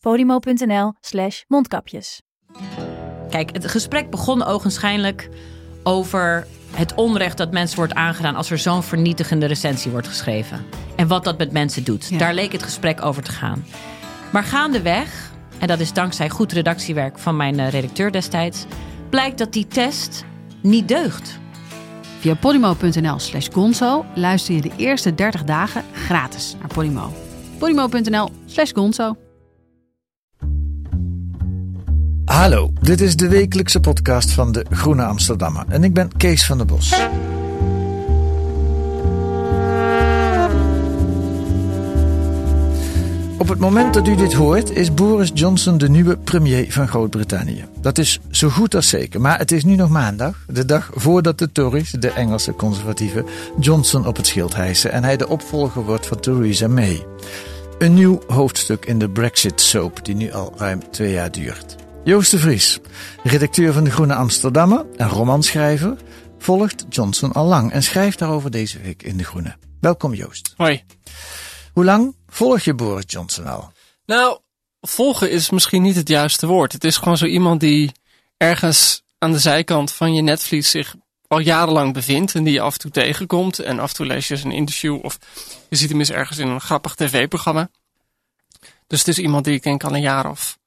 podimo.nl slash mondkapjes. Kijk, het gesprek begon ogenschijnlijk over het onrecht dat mensen wordt aangedaan als er zo'n vernietigende recensie wordt geschreven. En wat dat met mensen doet. Daar leek het gesprek over te gaan. Maar gaandeweg, en dat is dankzij goed redactiewerk van mijn eh, redacteur destijds, blijkt dat die test niet deugt. Via podimo.nl slash gonzo luister je de eerste 30 dagen gratis naar Podimo. podimo.nl slash gonzo. Hallo, dit is de wekelijkse podcast van de Groene Amsterdammer en ik ben Kees van der Bos. Op het moment dat u dit hoort, is Boris Johnson de nieuwe premier van Groot-Brittannië. Dat is zo goed als zeker, maar het is nu nog maandag, de dag voordat de Tories, de Engelse conservatieven, Johnson op het schild hijsen en hij de opvolger wordt van Theresa May. Een nieuw hoofdstuk in de Brexit-soap die nu al ruim twee jaar duurt. Joost de Vries, redacteur van de Groene Amsterdammer en romanschrijver, volgt Johnson al lang en schrijft daarover deze week in de Groene. Welkom Joost. Hoi. Hoe lang volg je Boris Johnson al? Nou, volgen is misschien niet het juiste woord. Het is gewoon zo iemand die ergens aan de zijkant van je netvlies zich al jarenlang bevindt en die je af en toe tegenkomt. En af en toe lees je eens een interview of je ziet hem eens ergens in een grappig tv-programma. Dus het is iemand die ik denk al een jaar of,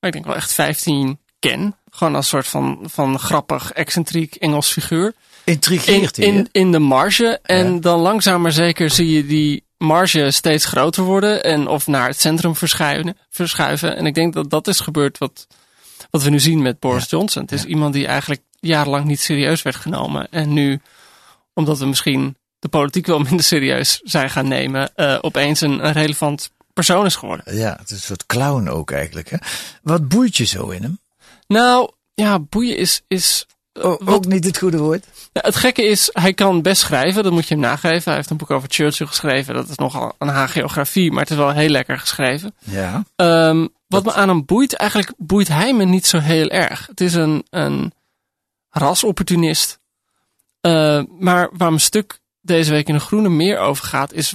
ik denk wel echt 15 ken. Gewoon als soort van, van grappig, excentriek Engels figuur. Intrigeert in, in, in de marge. En Ja. dan langzaam maar zeker zie je die marge steeds groter worden. En of naar het centrum verschuiven. verschuiven. En ik denk dat dat is gebeurd wat, wat we nu zien met Boris Johnson. Het is iemand die eigenlijk jarenlang niet serieus werd genomen. En nu, omdat we misschien de politiek wel minder serieus zijn gaan nemen, eh, opeens een, een relevant persoon is geworden. Ja, het is een soort clown ook eigenlijk. Hè? Wat boeit je zo in hem? Nou, ja, boeien is, is O- wat- ook niet het goede woord. Ja, het gekke is, hij kan best schrijven, dat moet je hem nageven. Hij heeft een boek over Churchill geschreven, dat is nogal een hagiografie, maar het is wel heel lekker geschreven. Ja. Ehm, wat me aan hem boeit, eigenlijk boeit hij me niet zo heel erg. Het is een, een rasopportunist. Eh, maar waar mijn stuk deze week in de Groene meer over gaat, is...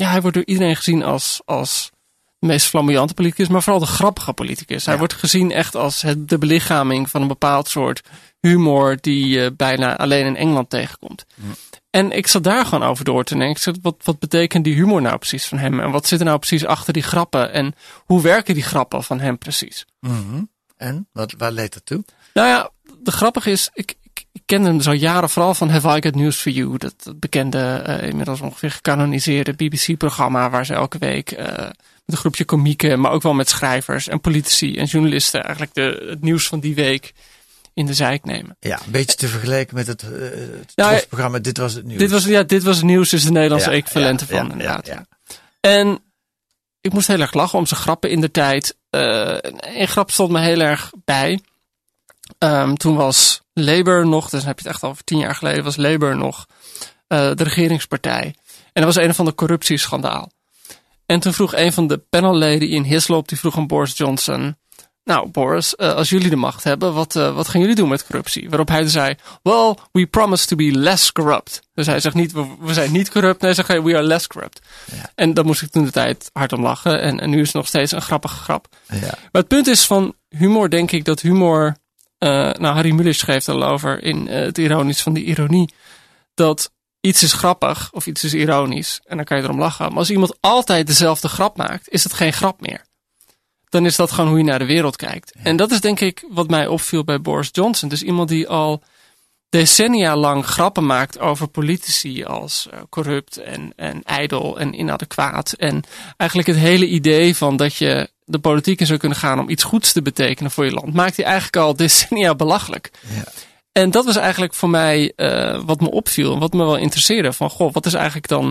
Ja, hij wordt door iedereen gezien als, als de meest flamboyante politicus, maar vooral de grappige politicus. Hij Ja. wordt gezien echt als het, de belichaming van een bepaald soort humor die je bijna alleen in Engeland tegenkomt. En ik zat daar gewoon over door te denken. Wat, wat betekent die humor nou precies van hem? En wat zit er nou precies achter die grappen? En hoe werken die grappen van hem precies? Mhm. En wat, waar leidt dat toe? Nou ja, de grappige is, ik kende hem dus al jaren vooral van Have I Got News For You. Dat, dat bekende, eh, inmiddels ongeveer gecanoniseerde BBC-programma waar ze elke week eh, met een groepje komieken, maar ook wel met schrijvers en politici en journalisten eigenlijk de, het nieuws van die week in de zijk nemen. Ja, een beetje te vergelijken met het, eh, het Nou, trofprogramma Dit Was Het Nieuws. Dit was, ja, dit was het nieuws, is de Nederlandse Ja, equivalent ja, ervan ja, inderdaad. ja, En ik moest heel erg lachen om zijn grappen in de tijd. Een grap stond me heel erg bij. Ehm, toen was Labour nog, dus dan heb je het echt al over tien jaar geleden, was Labour nog eh, de regeringspartij. En dat was een van de corruptieschandaal. En toen vroeg een van de panelleden in Hislop, die vroeg aan Boris Johnson... Nou, Boris, eh, als jullie de macht hebben, wat, eh, wat gaan jullie doen met corruptie? Waarop hij dus zei, well, we promise to be less corrupt. Dus hij zegt niet, we, we zijn niet corrupt. Nee, hij zegt, we are less corrupt. En daar moest ik toen de tijd hard om lachen. En, en nu is het nog steeds een grappige grap. Ja. Maar het punt is van humor, denk ik, dat humor... eh, nou, Harry Mulisch schreef er al over in eh, het ironisch van die ironie. Dat iets is grappig of iets is ironisch. En dan kan je erom lachen. Maar als iemand altijd dezelfde grap maakt, is het geen grap meer. Dan is dat gewoon hoe je naar de wereld kijkt. En dat is denk ik wat mij opviel bij Boris Johnson. Dus iemand die al decennia lang grappen maakt over politici als eh, corrupt en, en ijdel en inadequaat. En eigenlijk het hele idee van dat je de politiek in zou kunnen gaan om iets goeds te betekenen voor je land, maakt hij eigenlijk al decennia belachelijk. Ja. En dat was eigenlijk voor mij eh, wat me opviel en wat me wel interesseerde. Van goh, wat is eigenlijk dan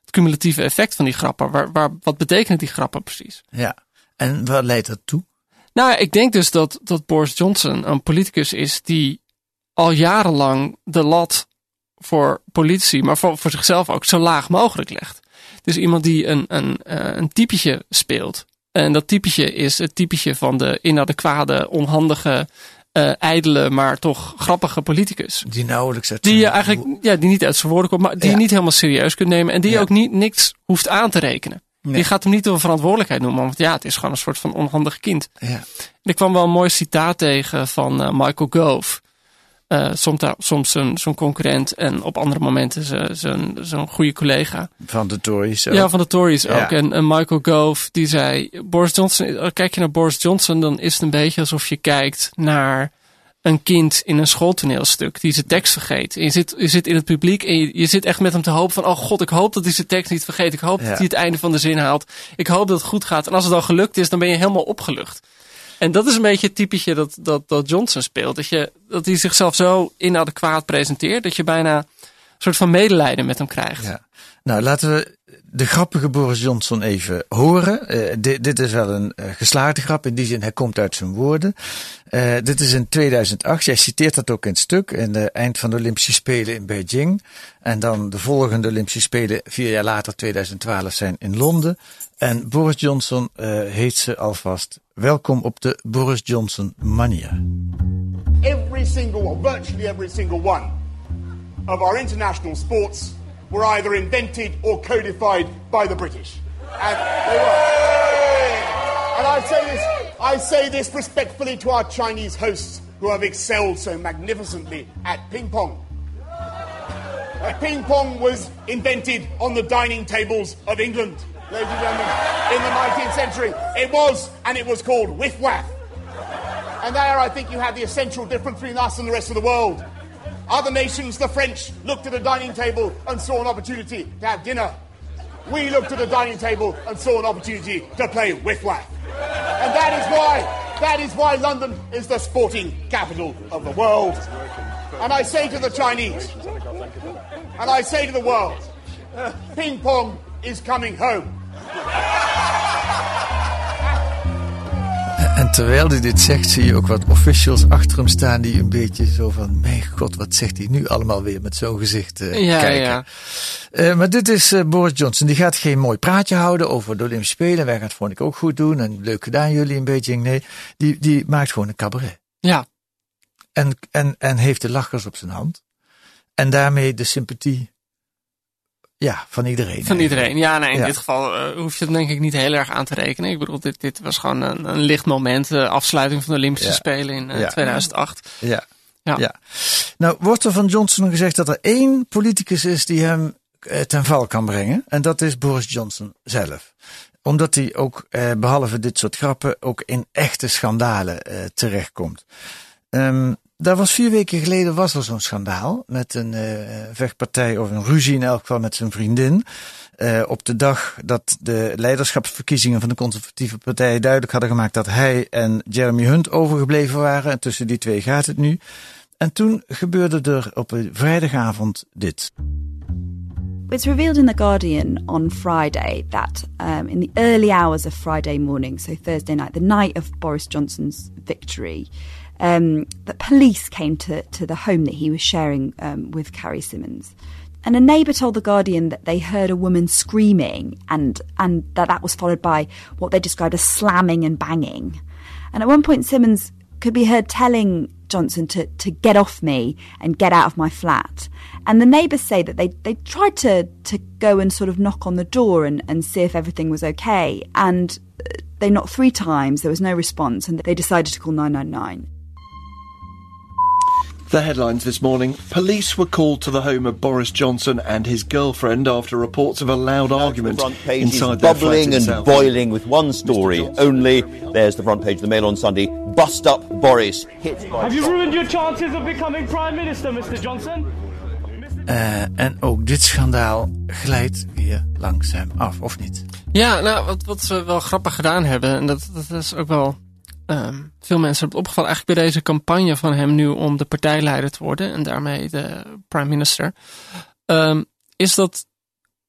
het cumulatieve effect van die grappen? Waar, waar, wat betekenen die grappen precies? ja. En waar leidt dat toe? Nou, ik denk dus dat, dat Boris Johnson een politicus is die al jarenlang de lat voor politici, maar voor, voor zichzelf ook zo laag mogelijk legt. Dus iemand die een, een, eh, een typetje speelt. En dat typetje is het typetje van de inadequate, onhandige, uh, ijdele, maar toch grappige politicus. Die nauwelijks uit Die je eigenlijk, ja, die niet uit zijn woorden komt, maar die Ja. je niet helemaal serieus kunt nemen. En die je ook niet, niks hoeft aan te rekenen. Nee. Die gaat hem niet door verantwoordelijkheid noemen, want ja, het is gewoon een soort van onhandig kind. Ja. En ik kwam wel een mooi citaat tegen van eh, Michael Gove. Eh, soms soms zo'n zo'n concurrent en op andere momenten zijn- zijn zo'n goede collega. Van de Tories. ook. Ja, van de Tories Ja. ook. En, en Michael Gove die zei: Boris Johnson, eh, kijk je naar Boris Johnson, dan is het een beetje alsof je kijkt naar een kind in een schooltoneelstuk die zijn tekst vergeet. En je, zit, je zit in het publiek en je, je zit echt met hem te hopen van: oh god, ik hoop dat hij zijn tekst niet vergeet. Ik hoop Ja. dat hij het einde van de zin haalt. Ik hoop dat het goed gaat. En als het dan gelukt is, dan ben je helemaal opgelucht. En dat is een beetje het typetje dat, dat, dat Johnson speelt. Dat, je, dat hij zichzelf zo inadequaat presenteert dat je bijna een soort van medelijden met hem krijgt. Ja. Nou, laten we de grappige Boris Johnson even horen. Eh, dit, is wel een eh, geslaagde grap. In die zin, hij komt uit zijn woorden. Eh, dit is in 2008. Jij citeert dat ook in het stuk. In de eind van de Olympische Spelen in Beijing. En dan de volgende Olympische Spelen, vier jaar later, 2012, zijn in Londen. En Boris Johnson heet ze alvast welkom op de Boris Johnson manier. every single, or virtually every single one, of our international sports were either invented or codified by the British. And they were. And I say this, I say this respectfully to our Chinese hosts who have excelled so magnificently at ping pong. Uh, ping pong was invented on the dining tables of England, ladies and gentlemen, in the 19th century. It was, and it was called whiff waff. And there, I think you have the essential difference between us and the rest of the world. Other nations, the French, looked at a dining table and saw an opportunity to have dinner. We looked at a dining table and saw an opportunity to play whiff waff. And that is why, that is why London is the sporting capital of the world. And I say to the Chinese, and I say to the world, ping pong is coming home. En terwijl hij dit zegt, zie je ook wat officials achter hem staan die een beetje zo van, mijn god, wat zegt hij nu allemaal weer met zo'n gezicht eh, Ja, kijken. ja. Eh, maar dit is eh, Boris Johnson. Die gaat geen mooi praatje houden over de Olympische Spelen. Wij gaan het vond ik ook goed doen. En leuk gedaan jullie in Beijing. Nee, die, die maakt gewoon een cabaret. Ja, En, en, en heeft de lachers op zijn hand. En daarmee de sympathie ja, van iedereen. van iedereen. Ja, nee, in Ja. dit geval eh, hoef je het denk ik niet heel erg aan te rekenen. Ik bedoel, dit, dit was gewoon een, een licht moment. De afsluiting van de Olympische Ja. Spelen in eh, Ja. 2008. Ja. Ja. ja. Nou, wordt er van Johnson gezegd dat er één politicus is die hem eh, ten val kan brengen. En dat is Boris Johnson zelf. Omdat hij ook, eh, behalve dit soort grappen, ook in echte schandalen eh, terechtkomt. Ehm daar was vier weken geleden was er zo'n schandaal met een eh, vechtpartij of een ruzie in elk geval met zijn vriendin. Eh, op de dag dat de leiderschapsverkiezingen van de conservatieve partij duidelijk hadden gemaakt dat hij en Jeremy Hunt overgebleven waren. En tussen die twee gaat het nu. En toen gebeurde er op een vrijdagavond dit. It's revealed in The Guardian on Friday that um, in the early hours of Friday morning, so Thursday night, the night of Boris Johnson's victory, um, that police came to, to the home that he was sharing um, with Carrie Simmons. And a neighbour told The Guardian that they heard a woman screaming and, and that that was followed by what they described as slamming and banging. And at one point, Simmons could be heard telling Johnson to, to get off me and get out of my flat. And the neighbours say that they, they tried to, to go and sort of knock on the door and, and see if everything was okay. And uh, they knocked three times, there was no response, and they decided to call 999. The headlines this morning Police were called to the home of Boris Johnson and his girlfriend after reports of a loud argument front page is inside their flat bubbling in and South boiling with one story only. There's the front page of the Mail on Sunday. Bust up Boris. Hit by Have you ruined your chances of becoming Prime Minister, Mr. Johnson? Eh, en ook dit schandaal glijdt weer langzaam af, of niet? Ja, nou, wat, wat we wel grappig gedaan hebben, en dat, dat is ook wel ehm, veel mensen hebben opgevallen, eigenlijk bij deze campagne van hem nu om de partijleider te worden en daarmee de prime minister, ehm, is dat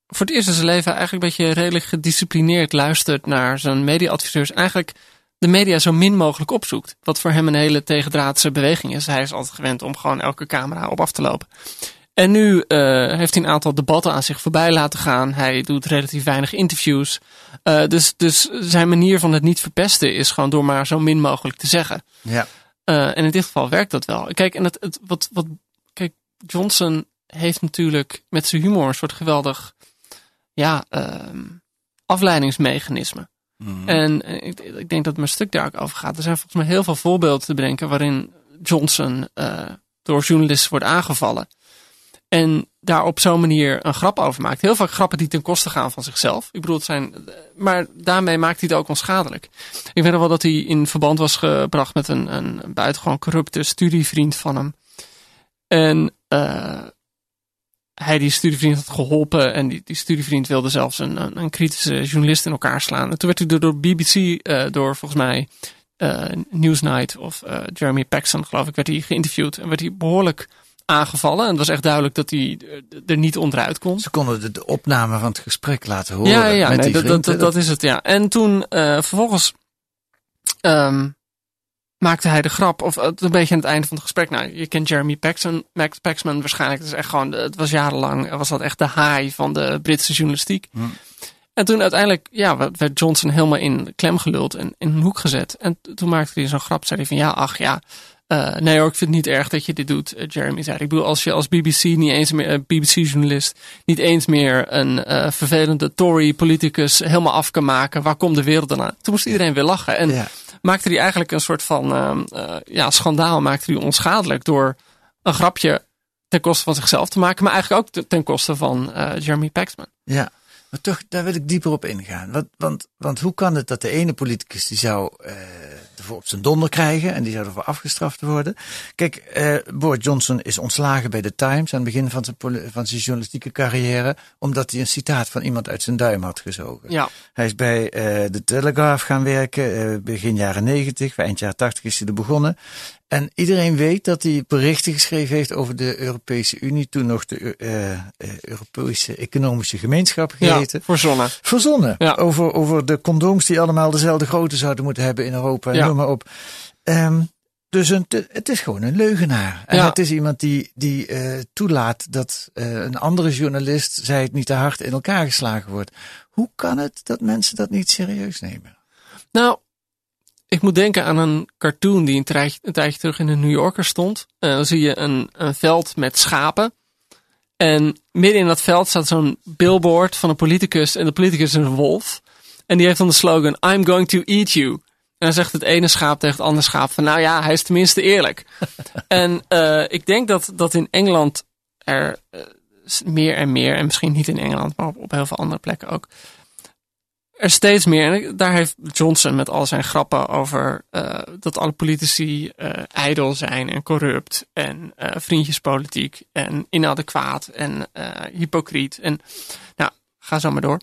voor het eerst in zijn leven eigenlijk een beetje redelijk gedisciplineerd luistert naar zijn mediaadviseurs. Eigenlijk de media zo min mogelijk opzoekt. Wat voor hem een hele tegendraadse beweging is. Hij is altijd gewend om gewoon elke camera op af te lopen. En nu uh, heeft hij een aantal debatten aan zich voorbij laten gaan. Hij doet relatief weinig interviews. Uh, dus, dus zijn manier van het niet verpesten is gewoon door maar zo min mogelijk te zeggen. Ja. Uh, en in dit geval werkt dat wel. Kijk, en het, het, wat, wat, kijk, Johnson heeft natuurlijk met zijn humor een soort geweldig ja, afleidingsmechanisme. Mm. En ik, ik, denk dat mijn stuk daar ook over gaat. Er zijn volgens mij heel veel voorbeelden te bedenken waarin Johnson door journalisten wordt aangevallen. En daar op zo'n manier een grap over maakt. Heel vaak grappen die ten koste gaan van zichzelf. Ik bedoel, het zijn. Maar daarmee maakt hij het ook onschadelijk. Ik weet nog wel dat hij in verband was gebracht met een, een buitengewoon corrupte studievriend van hem. En uh, hij die studievriend had geholpen. En die, die studievriend wilde zelfs een, een, kritische journalist in elkaar slaan. En toen werd hij door BBC, uh, door volgens mij uh, Newsnight of Jeremy Paxson, geloof ik, werd hij geïnterviewd. En werd hij behoorlijk aangevallen. En het was echt duidelijk dat hij er niet onderuit kon. Ze konden de, opname van het gesprek laten horen. Ja, ja met nee, die dat, dat, dat, is het, ja. En toen uh, vervolgens um, maakte hij de grap, of een beetje aan het einde van het gesprek. Nou, je kent Jeremy Paxman, Max Paxman waarschijnlijk. Het, is echt gewoon, het was jarenlang, was dat echt de haai van de Britse journalistiek. Hm. En toen uiteindelijk ja, werd Johnson helemaal in klem geluld en in een hoek gezet. En toen maakte hij zo'n grap, zei hij van ja, ach ja, uh, nee hoor, ik vind het niet erg dat je dit doet, uh, Jeremy zei. Ik bedoel, als je als BBC niet eens meer, uh, BBC-journalist, niet eens meer een vervelende Tory-politicus helemaal af kan maken, waar komt de wereld dan aan? Toen moest iedereen weer lachen. En Ja. maakte hij eigenlijk een soort van ja, schandaal, maakte hij onschadelijk door een grapje ten koste van zichzelf te maken, maar eigenlijk ook ten koste van Jeremy Paxman. Ja, maar toch, daar wil ik dieper op ingaan. Want, want, want hoe kan het dat de ene politicus die zou ervoor op zijn donder krijgen en die zou ervoor afgestraft worden? Kijk, uh, Boris Johnson is ontslagen bij de Times aan het begin van zijn, van zijn journalistieke carrière, omdat hij een citaat van iemand uit zijn duim had gezogen. Ja. Hij is bij uh, de Telegraph gaan werken, begin jaren negentig, eind jaren tachtig is hij er begonnen. En iedereen weet dat hij berichten geschreven heeft over de Europese Unie, toen nog de uh, uh, Europese Economische Gemeenschap geheten. Ja, verzonnen. Verzonnen. Ja. Over, over de condooms die allemaal dezelfde grootte zouden moeten hebben in Europa, ja. noem maar op. Um, dus een, het is gewoon een leugenaar. En Ja. het is iemand die, die uh, toelaat dat uh, een andere journalist, zij het niet te hard in elkaar geslagen wordt. Hoe kan het dat mensen dat niet serieus nemen? Nou, ik moet denken aan een cartoon die een tijdje, een tijdje terug in de New Yorker stond. Uh, dan zie je een, een veld met schapen. En midden in dat veld staat zo'n billboard van een politicus. En de politicus is een wolf. En die heeft dan de slogan: I'm going to eat you. En dan zegt het ene schaap tegen het andere schaap: van nou ja, hij is tenminste eerlijk. en uh, ik denk dat, dat in Engeland er uh, meer en meer, en misschien niet in Engeland, maar op, op heel veel andere plekken ook er steeds meer. En daar heeft Johnson met al zijn grappen over uh, dat alle politici uh, ijdel zijn en corrupt en uh, vriendjespolitiek en inadequaat en hypocriet. En nou, ga zo maar door.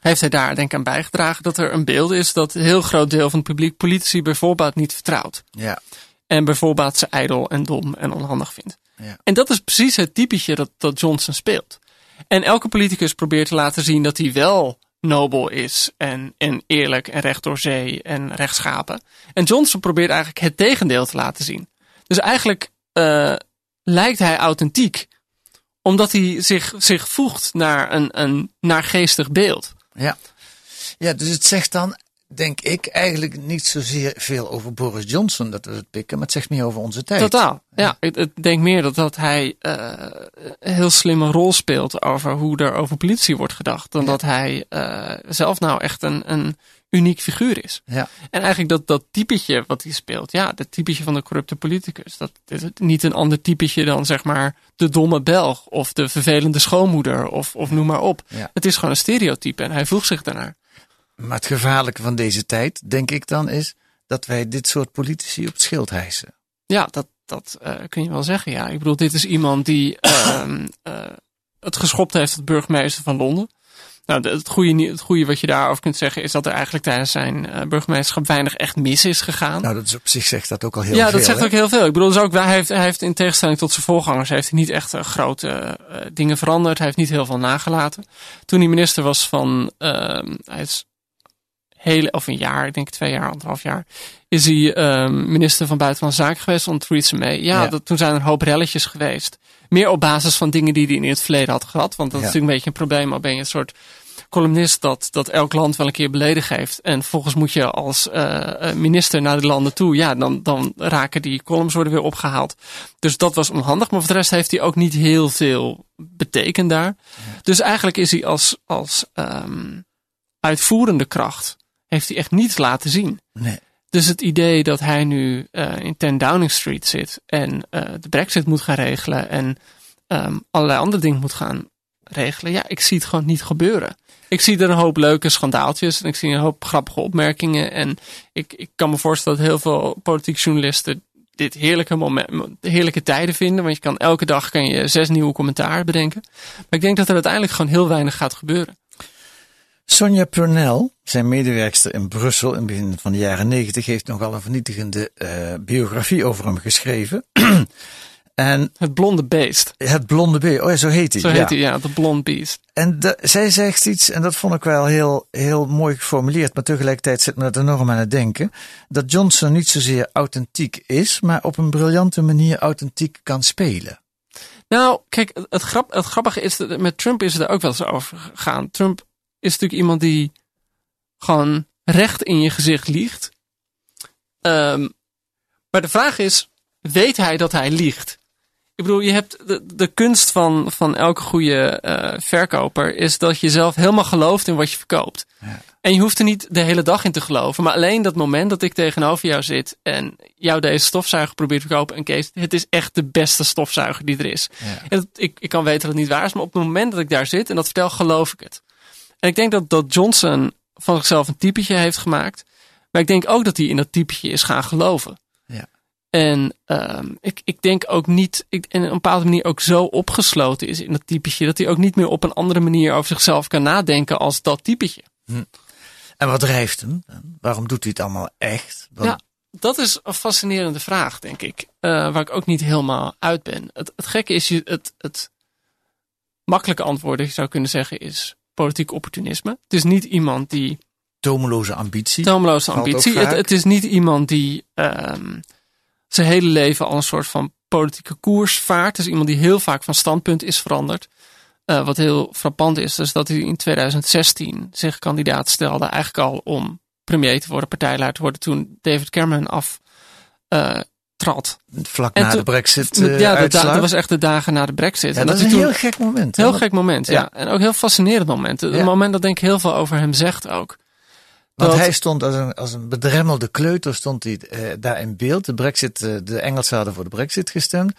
Heeft hij daar denk ik aan bijgedragen dat er een beeld is dat een heel groot deel van het publiek politici bijvoorbeeld niet vertrouwt. Ja. En bijvoorbeeld ze ijdel en dom en onhandig vindt. Ja. En dat is precies het typetje dat, dat Johnson speelt. En elke politicus probeert te laten zien dat hij wel nobel is en, en eerlijk en recht door zee en rechtschapen. En Johnson probeert eigenlijk het tegendeel te laten zien. Dus eigenlijk uh, lijkt hij authentiek, omdat hij zich, zich voegt naar een, een naargeestig beeld. Ja. ja, dus het zegt dan, denk ik, eigenlijk niet zozeer veel over Boris Johnson dat we het pikken, maar het zegt meer over onze tijd. Totaal. Ja, ik, ik denk meer dat, dat hij uh, een heel slimme rol speelt over hoe er over politie wordt gedacht, dan ja. dat hij uh, zelf nou echt een, een uniek figuur is. Ja. En eigenlijk dat, dat typetje wat hij speelt, ja, dat typetje van de corrupte politicus, dat is niet een ander typetje dan zeg maar de domme Belg of de vervelende schoonmoeder of, of noem maar op. Ja. Het is gewoon een stereotype en hij voegt zich daarnaar. Maar het gevaarlijke van deze tijd, denk ik dan, is dat wij dit soort politici op het schild hijsen. Ja, dat, dat uh, kun je wel zeggen. Ja, ik bedoel, dit is iemand die uh, uh, het geschopt heeft tot burgemeester van Londen. Nou, het goede, het goede wat je daarover kunt zeggen is dat er eigenlijk tijdens zijn uh, burgemeesterschap weinig echt mis is gegaan. Nou, dat is op zich zegt dat ook al heel ja, veel. Ja, dat zegt hè? ook heel veel. Ik bedoel, dus ook, hij, heeft, hij heeft in tegenstelling tot zijn voorgangers, heeft hij niet echt grote dingen veranderd. Hij heeft niet heel veel nagelaten. Toen hij minister was van, hij is hele, of een jaar, ik denk twee jaar, anderhalf jaar, is hij ehm, minister van Buitenlandse Zaken geweest onder Theresa May. Ja, Ja. Dat, toen zijn er een hoop relletjes geweest. Meer op basis van dingen die hij in het verleden had gehad. Want dat Ja. is natuurlijk een beetje een probleem. Al ben je een soort columnist dat, dat elk land wel een keer beledigd heeft. En vervolgens moet je als eh, minister naar de landen toe. Ja, dan, dan raken die columns worden weer opgehaald. Dus dat was onhandig. Maar voor de rest heeft hij ook niet heel veel betekend daar. Dus eigenlijk is hij als, als ehm, uitvoerende kracht. Heeft hij echt niets laten zien. Nee. Dus het idee dat hij nu eh, in 10 Downing Street zit en eh, de brexit moet gaan regelen en ehm, allerlei andere dingen moet gaan regelen. Ja, ik zie het gewoon niet gebeuren. Ik zie er een hoop leuke schandaaltjes en ik zie een hoop grappige opmerkingen. En ik, ik kan me voorstellen dat heel veel politiek journalisten dit heerlijke, moment, heerlijke tijden vinden. Want je kan elke dag kan je zes nieuwe commentaar bedenken. Maar ik denk dat er uiteindelijk gewoon heel weinig gaat gebeuren. Sonja Purnell, zijn medewerkster in Brussel in het begin van de jaren negentig, heeft nogal een vernietigende eh, biografie over hem geschreven. en Het blonde beest. het blonde beer, oh ja, zo heet hij. Zo heet hij, ja, de blond beest. En de- zij zegt iets, en dat vond ik wel heel, heel mooi geformuleerd, maar tegelijkertijd zit me dat enorm aan het denken. Dat Johnson niet zozeer authentiek is, maar op een briljante manier authentiek kan spelen. Nou, kijk, het, het, grap, het grappige is, dat met Trump is het er ook wel eens over gegaan. Trump is natuurlijk iemand die gewoon recht in je gezicht liegt. Ehm, maar de vraag is, weet hij dat hij liegt? Ik bedoel, je hebt de, de kunst van, van elke goede eh, verkoper is dat je zelf helemaal gelooft in wat je verkoopt. En je hoeft er niet de hele dag in te geloven, maar alleen dat moment dat ik tegenover jou zit en jou deze stofzuiger probeert te kopen en Kees, het is echt de beste stofzuiger die er is. En dat, ik, ik kan weten dat het niet waar is, maar op het moment dat ik daar zit en dat vertel, geloof ik het. En ik denk dat, dat Johnson van zichzelf een typetje heeft gemaakt, maar ik denk ook dat hij in dat typetje is gaan geloven. Ja. En ehm, ik, ik denk ook niet, ik, en op een bepaalde manier ook zo opgesloten is in dat typetje, dat hij ook niet meer op een andere manier over zichzelf kan nadenken als dat typetje. En wat drijft hem? Waarom doet hij het allemaal echt? Want- Ja, dat is een fascinerende vraag, denk ik. eh, waar ik ook niet helemaal uit ben. Het, het gekke is, het, het makkelijke antwoord, dat je zou kunnen zeggen, is politiek opportunisme. Het is niet iemand die Tomeloze ambitie. tomeloze ambitie. Het is niet iemand die ehm, zijn hele leven al een soort van politieke koers vaart. Het is iemand die heel vaak van standpunt is veranderd. Eh, wat heel frappant is, is dat hij in 2016 zich kandidaat stelde, eigenlijk al om premier te worden, partijleider te worden, toen David Cameron af eh, trad. Vlak En na toen- de brexit ja, eh, dat, dat was echt de dagen na de brexit. ja, En dat is een heel gek moment. Heel gek moment, ja. Ja. En ook heel fascinerend moment. Een Ja. moment dat denk ik heel veel over hem zegt ook. Want Dat- hij stond als een, als een bedremmelde kleuter stond hij eh, daar in beeld. De, Brexit, eh, de Engelsen hadden voor de brexit gestemd.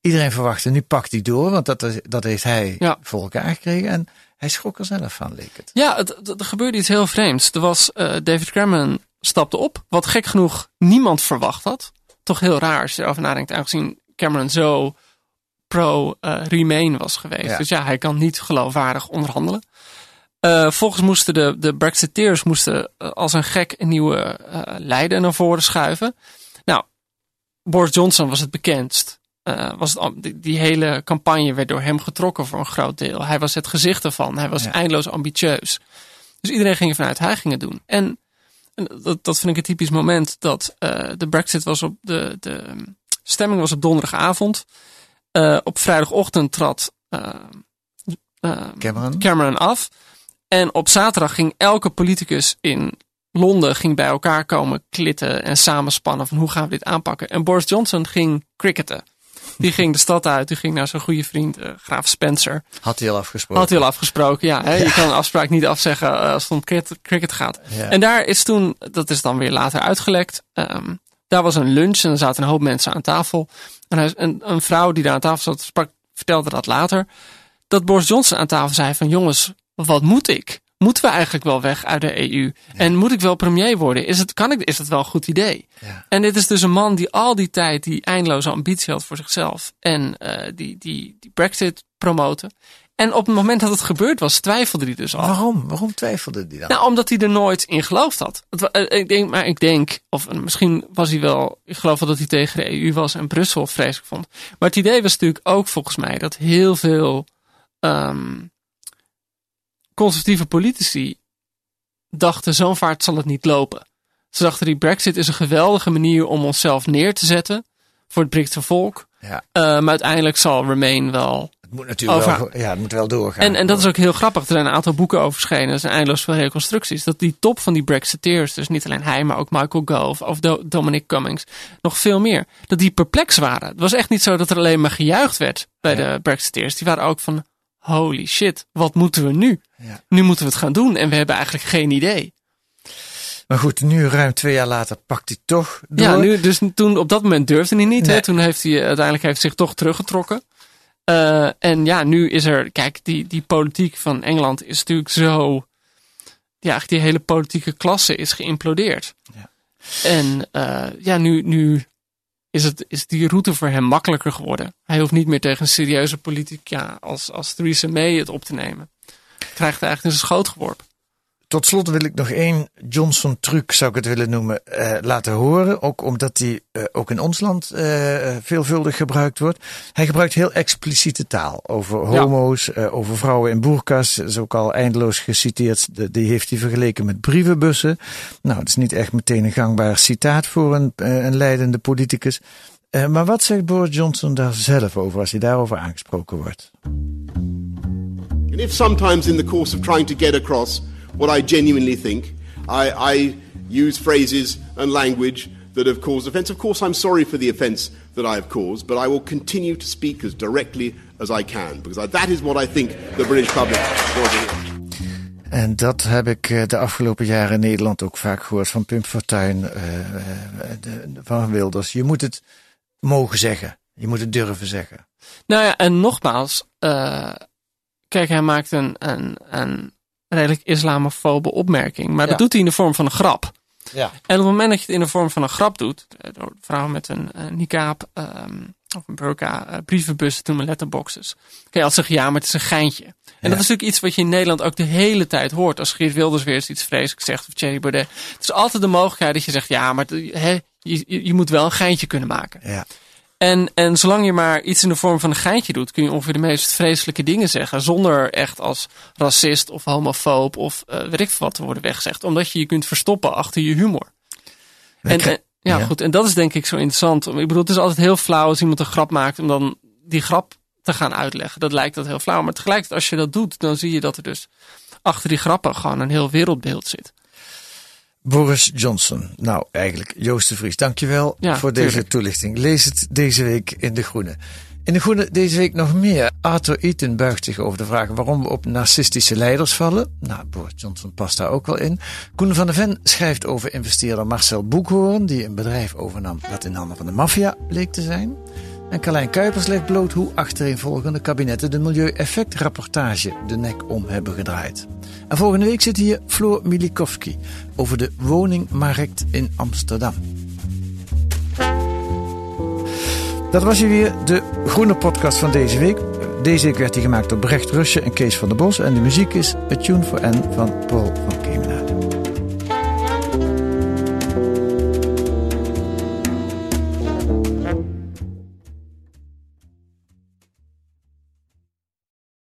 Iedereen verwachtte, nu pakt hij door, want dat, dat heeft hij Ja. voor elkaar gekregen. En hij schrok er zelf van, leek het. Ja, het, het- er gebeurde iets heel vreemds. Er was, David Cameron stapte op, wat gek genoeg niemand verwacht had. Toch heel raar als je erover nadenkt, aangezien Cameron zo pro-Remain was geweest. Ja. Dus ja, hij kan niet geloofwaardig onderhandelen. Eh, volgens moesten de, de Brexiteers moesten eh, als een gek een nieuwe eh, leider naar voren schuiven. Nou, Boris Johnson was het bekendst. Was het, die, die hele campagne werd door hem getrokken voor een groot deel. Hij was het gezicht ervan. Hij was Ja. eindeloos ambitieus. Dus iedereen ging ervan uit hij ging het doen. En, en dat, dat vind ik een typisch moment dat eh, de Brexit was op de, de stemming was op donderdagavond. Eh, op vrijdagochtend trad eh, Cameron? Cameron af. En op zaterdag ging elke politicus in Londen ging bij elkaar komen klitten en samenspannen van hoe gaan we dit aanpakken. En Boris Johnson ging cricketen. Die ging de stad uit, die ging naar zijn goede vriend eh, Graaf Spencer. Had hij al afgesproken. Had hij al afgesproken, ja. Hè? Je kan een afspraak niet afzeggen eh, als het om cricket, gaat. En daar is toen, dat is dan weer later uitgelekt. ehm, daar was een lunch en er zaten een hoop mensen aan tafel. En hij, een, een vrouw die daar aan tafel zat, sprak, vertelde dat later. Dat Boris Johnson aan tafel zei van jongens, wat moet ik? Moeten we eigenlijk wel weg uit de EU? En moet ik wel premier worden? Is het, kan ik, is dat wel een goed idee? Ja. En dit is dus een man die al die tijd die eindeloze ambitie had voor zichzelf. En eh, die, die, die Brexit promoten. En op het moment dat het gebeurd was, twijfelde hij dus al. Waarom? Waarom twijfelde hij dan? Nou, omdat hij er nooit in geloofd had. Het eh, ik denk, maar ik denk, of eh, misschien was hij wel, ik geloof wel dat hij tegen de EU was en Brussel vreselijk vond. Maar het idee was natuurlijk ook volgens mij dat heel veel ehm, conservatieve politici dachten, zo'n vaart zal het niet lopen. Ze dachten, die brexit is een geweldige manier om onszelf neer te zetten voor het Britse volk. Ja. Uh, maar uiteindelijk zal Remain wel Het moet natuurlijk wel, ja, het moet wel doorgaan. en, en dat is ook heel grappig. Er zijn een aantal boeken over verschenen. Er zijn eindeloos veel reconstructies. Dat die top van die Brexiteers, dus niet alleen hij, maar ook Michael Gove of Do- Dominic Cummings, nog veel meer, dat die perplex waren. Het was echt niet zo dat er alleen maar gejuicht werd bij de Brexiteers. Die waren ook van, holy shit, wat moeten we nu? Ja. Nu moeten we het gaan doen en we hebben eigenlijk geen idee. Maar goed, nu ruim twee jaar later pakt hij toch door. Ja, nu, dus toen op dat moment durfde hij niet. Hè? Toen heeft hij uiteindelijk heeft zich toch teruggetrokken. Eh, en ja, nu is er, kijk, die, die politiek van Engeland is natuurlijk zo. Ja, die hele politieke klasse is geïmplodeerd. Ja. En eh, ja, nu, nu is, het, is die route voor hem makkelijker geworden. Hij hoeft niet meer tegen een serieuze politica als, als Theresa May het op te nemen. Krijgt hij eigenlijk in zijn schoot geworpen. Tot slot wil ik nog één Johnson-truc, zou ik het willen noemen, eh, laten horen. Ook omdat die eh, ook in ons land eh, veelvuldig gebruikt wordt. Hij gebruikt heel expliciete taal over Ja. homo's, eh, over vrouwen in boerkas. Is ook al eindeloos geciteerd. De- die heeft hij vergeleken met brievenbussen. Nou, dat is niet echt meteen een gangbaar citaat voor een, eh, een leidende politicus. Eh, maar wat zegt Boris Johnson daar zelf over als hij daarover aangesproken wordt? And if sometimes in the course of trying to get across what I genuinely think, I, I use phrases and language that have caused offence, of course I'm sorry for the offence that I have caused, but I will continue to speak as directly as I can, because I, that is what I think the British public to hear. En dat heb ik eh, de afgelopen jaren in Nederland ook vaak gehoord van Pim Fortuyn, de- van Wilders. Je moet het mogen zeggen. Je moet het durven zeggen. Nou ja, en nogmaals, eh, kijk, hij maakt een, een, een redelijk islamofobe opmerking, maar Ja. dat doet hij in de vorm van een grap. Ja. En op het moment dat je het in de vorm van een grap doet, eh, door vrouwen met een uh, niqab ehm, of een burka, eh, brievenbussen doen met letterboxes, kun je altijd zeggen, ja, maar het is een geintje. En dat is natuurlijk iets wat je in Nederland ook de hele tijd hoort. Als Geert Wilders weer eens iets vreselijks zegt of Thierry Baudet. Het is altijd de mogelijkheid dat je zegt, ja, maar je, je moet wel een geintje kunnen maken. Ja. En, en zolang je maar iets in de vorm van een geintje doet, kun je ongeveer de meest vreselijke dingen zeggen. Zonder echt als racist of homofoob of eh weet ik wat te worden weggezegd. Omdat je je kunt verstoppen achter je humor. En, en- ja, ja. goed. En dat is denk ik zo interessant. Ik bedoel, het is altijd heel flauw als iemand een grap maakt om dan die grap te gaan uitleggen. Dat lijkt dat heel flauw. Maar tegelijkertijd, als je dat doet, dan zie je dat er dus achter die grappen gewoon een heel wereldbeeld zit. Boris Johnson. Nou, eigenlijk Joost de Vries, dankjewel Ja, voor deze tuurlijk. toelichting. Lees het deze week in De Groene. In De Groene deze week nog meer. Arthur Eaton buigt zich over de vraag waarom we op narcistische leiders vallen. Nou, Boris Johnson past daar ook wel in. Koen van der Ven schrijft over investeerder Marcel Boekhoorn... die een bedrijf overnam dat in handen van de maffia bleek te zijn. En Carlijn Kuipers legt bloot hoe achtereenvolgende kabinetten... de milieueffectrapportage de nek om hebben gedraaid. En volgende week zit hier Floor Milikowski over de woningmarkt in Amsterdam. Dat was hier weer de groene podcast van deze week. Deze week werd die gemaakt door Brecht Rusje en Kees van der Bos. En de muziek is A Tune for N van Paul van Kemenade.